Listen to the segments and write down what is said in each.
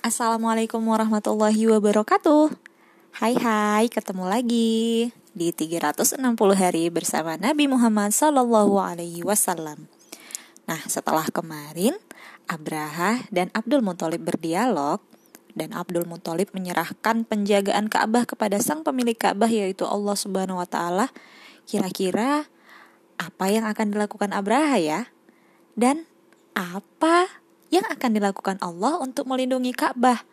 Assalamualaikum warahmatullahi wabarakatuh Hai hai, ketemu lagi di 360 hari bersama Nabi Muhammad Sallallahu Alaihi Wasallam. Nah, setelah kemarin Abraha dan Abdul Muthalib berdialog dan Abdul Muthalib menyerahkan penjagaan Ka'bah kepada sang pemilik Ka'bah yaitu Allah Subhanahu wa taala. Kira-kira apa yang akan dilakukan Abraha ya? Dan apa yang akan dilakukan Allah untuk melindungi Ka'bah.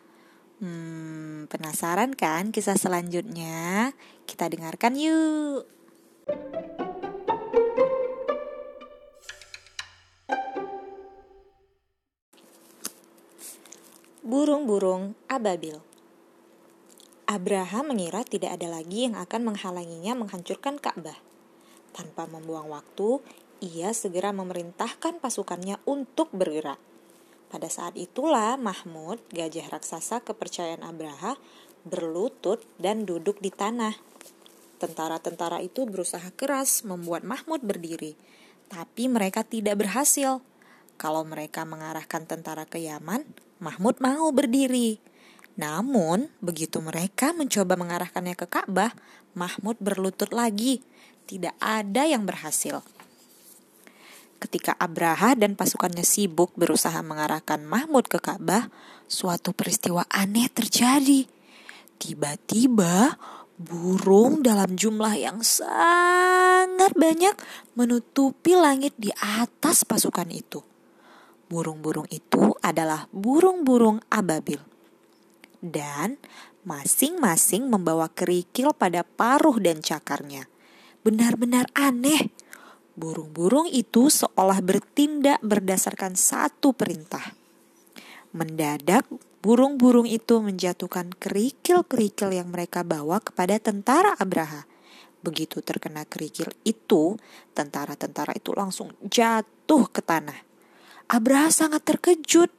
Hmm, penasaran kan kisah selanjutnya? Kita dengarkan yuk. Burung-burung ababil. Abraham mengira tidak ada lagi yang akan menghalanginya menghancurkan Ka'bah. Tanpa membuang waktu, ia segera memerintahkan pasukannya untuk bergerak. Pada saat itulah Mahmud, gajah raksasa kepercayaan Abraha, berlutut dan duduk di tanah. Tentara-tentara itu berusaha keras membuat Mahmud berdiri, tapi mereka tidak berhasil. Kalau mereka mengarahkan tentara ke Yaman, Mahmud mau berdiri. Namun, begitu mereka mencoba mengarahkannya ke Ka'bah, Mahmud berlutut lagi. Tidak ada yang berhasil. Ketika Abraha dan pasukannya sibuk berusaha mengarahkan Mahmud ke Ka'bah, suatu peristiwa aneh terjadi. Tiba-tiba burung dalam jumlah yang sangat banyak menutupi langit di atas pasukan itu. Burung-burung itu adalah burung-burung ababil. Dan masing-masing membawa kerikil pada paruh dan cakarnya. Benar-benar aneh Burung-burung itu seolah bertindak berdasarkan satu perintah. Mendadak, burung-burung itu menjatuhkan kerikil-kerikil yang mereka bawa kepada tentara Abraha. Begitu terkena kerikil itu, tentara-tentara itu langsung jatuh ke tanah. Abraha sangat terkejut.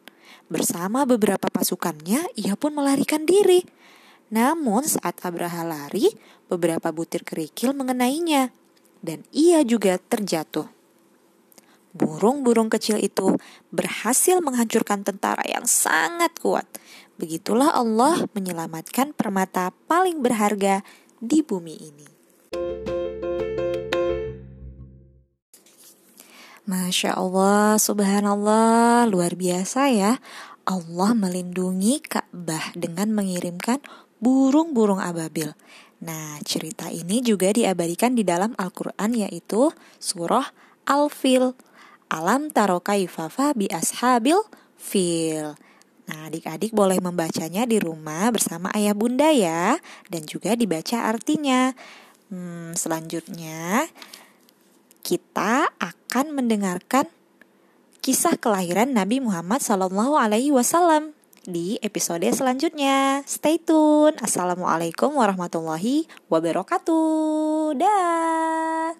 Bersama beberapa pasukannya, ia pun melarikan diri. Namun saat Abraha lari, beberapa butir kerikil mengenainya dan ia juga terjatuh. Burung-burung kecil itu berhasil menghancurkan tentara yang sangat kuat. Begitulah Allah menyelamatkan permata paling berharga di bumi ini. Masya Allah, subhanallah, luar biasa ya. Allah melindungi Ka'bah dengan mengirimkan burung-burung ababil. Nah, cerita ini juga diabadikan di dalam Al-Quran yaitu surah Al-Fil. Alam taro kaifafa bi ashabil fil. Nah, adik-adik boleh membacanya di rumah bersama ayah bunda ya. Dan juga dibaca artinya. Hmm, selanjutnya, kita akan mendengarkan kisah kelahiran Nabi Muhammad Sallallahu Alaihi Wasallam di episode selanjutnya. Stay tune. Assalamualaikum warahmatullahi wabarakatuh. Dah.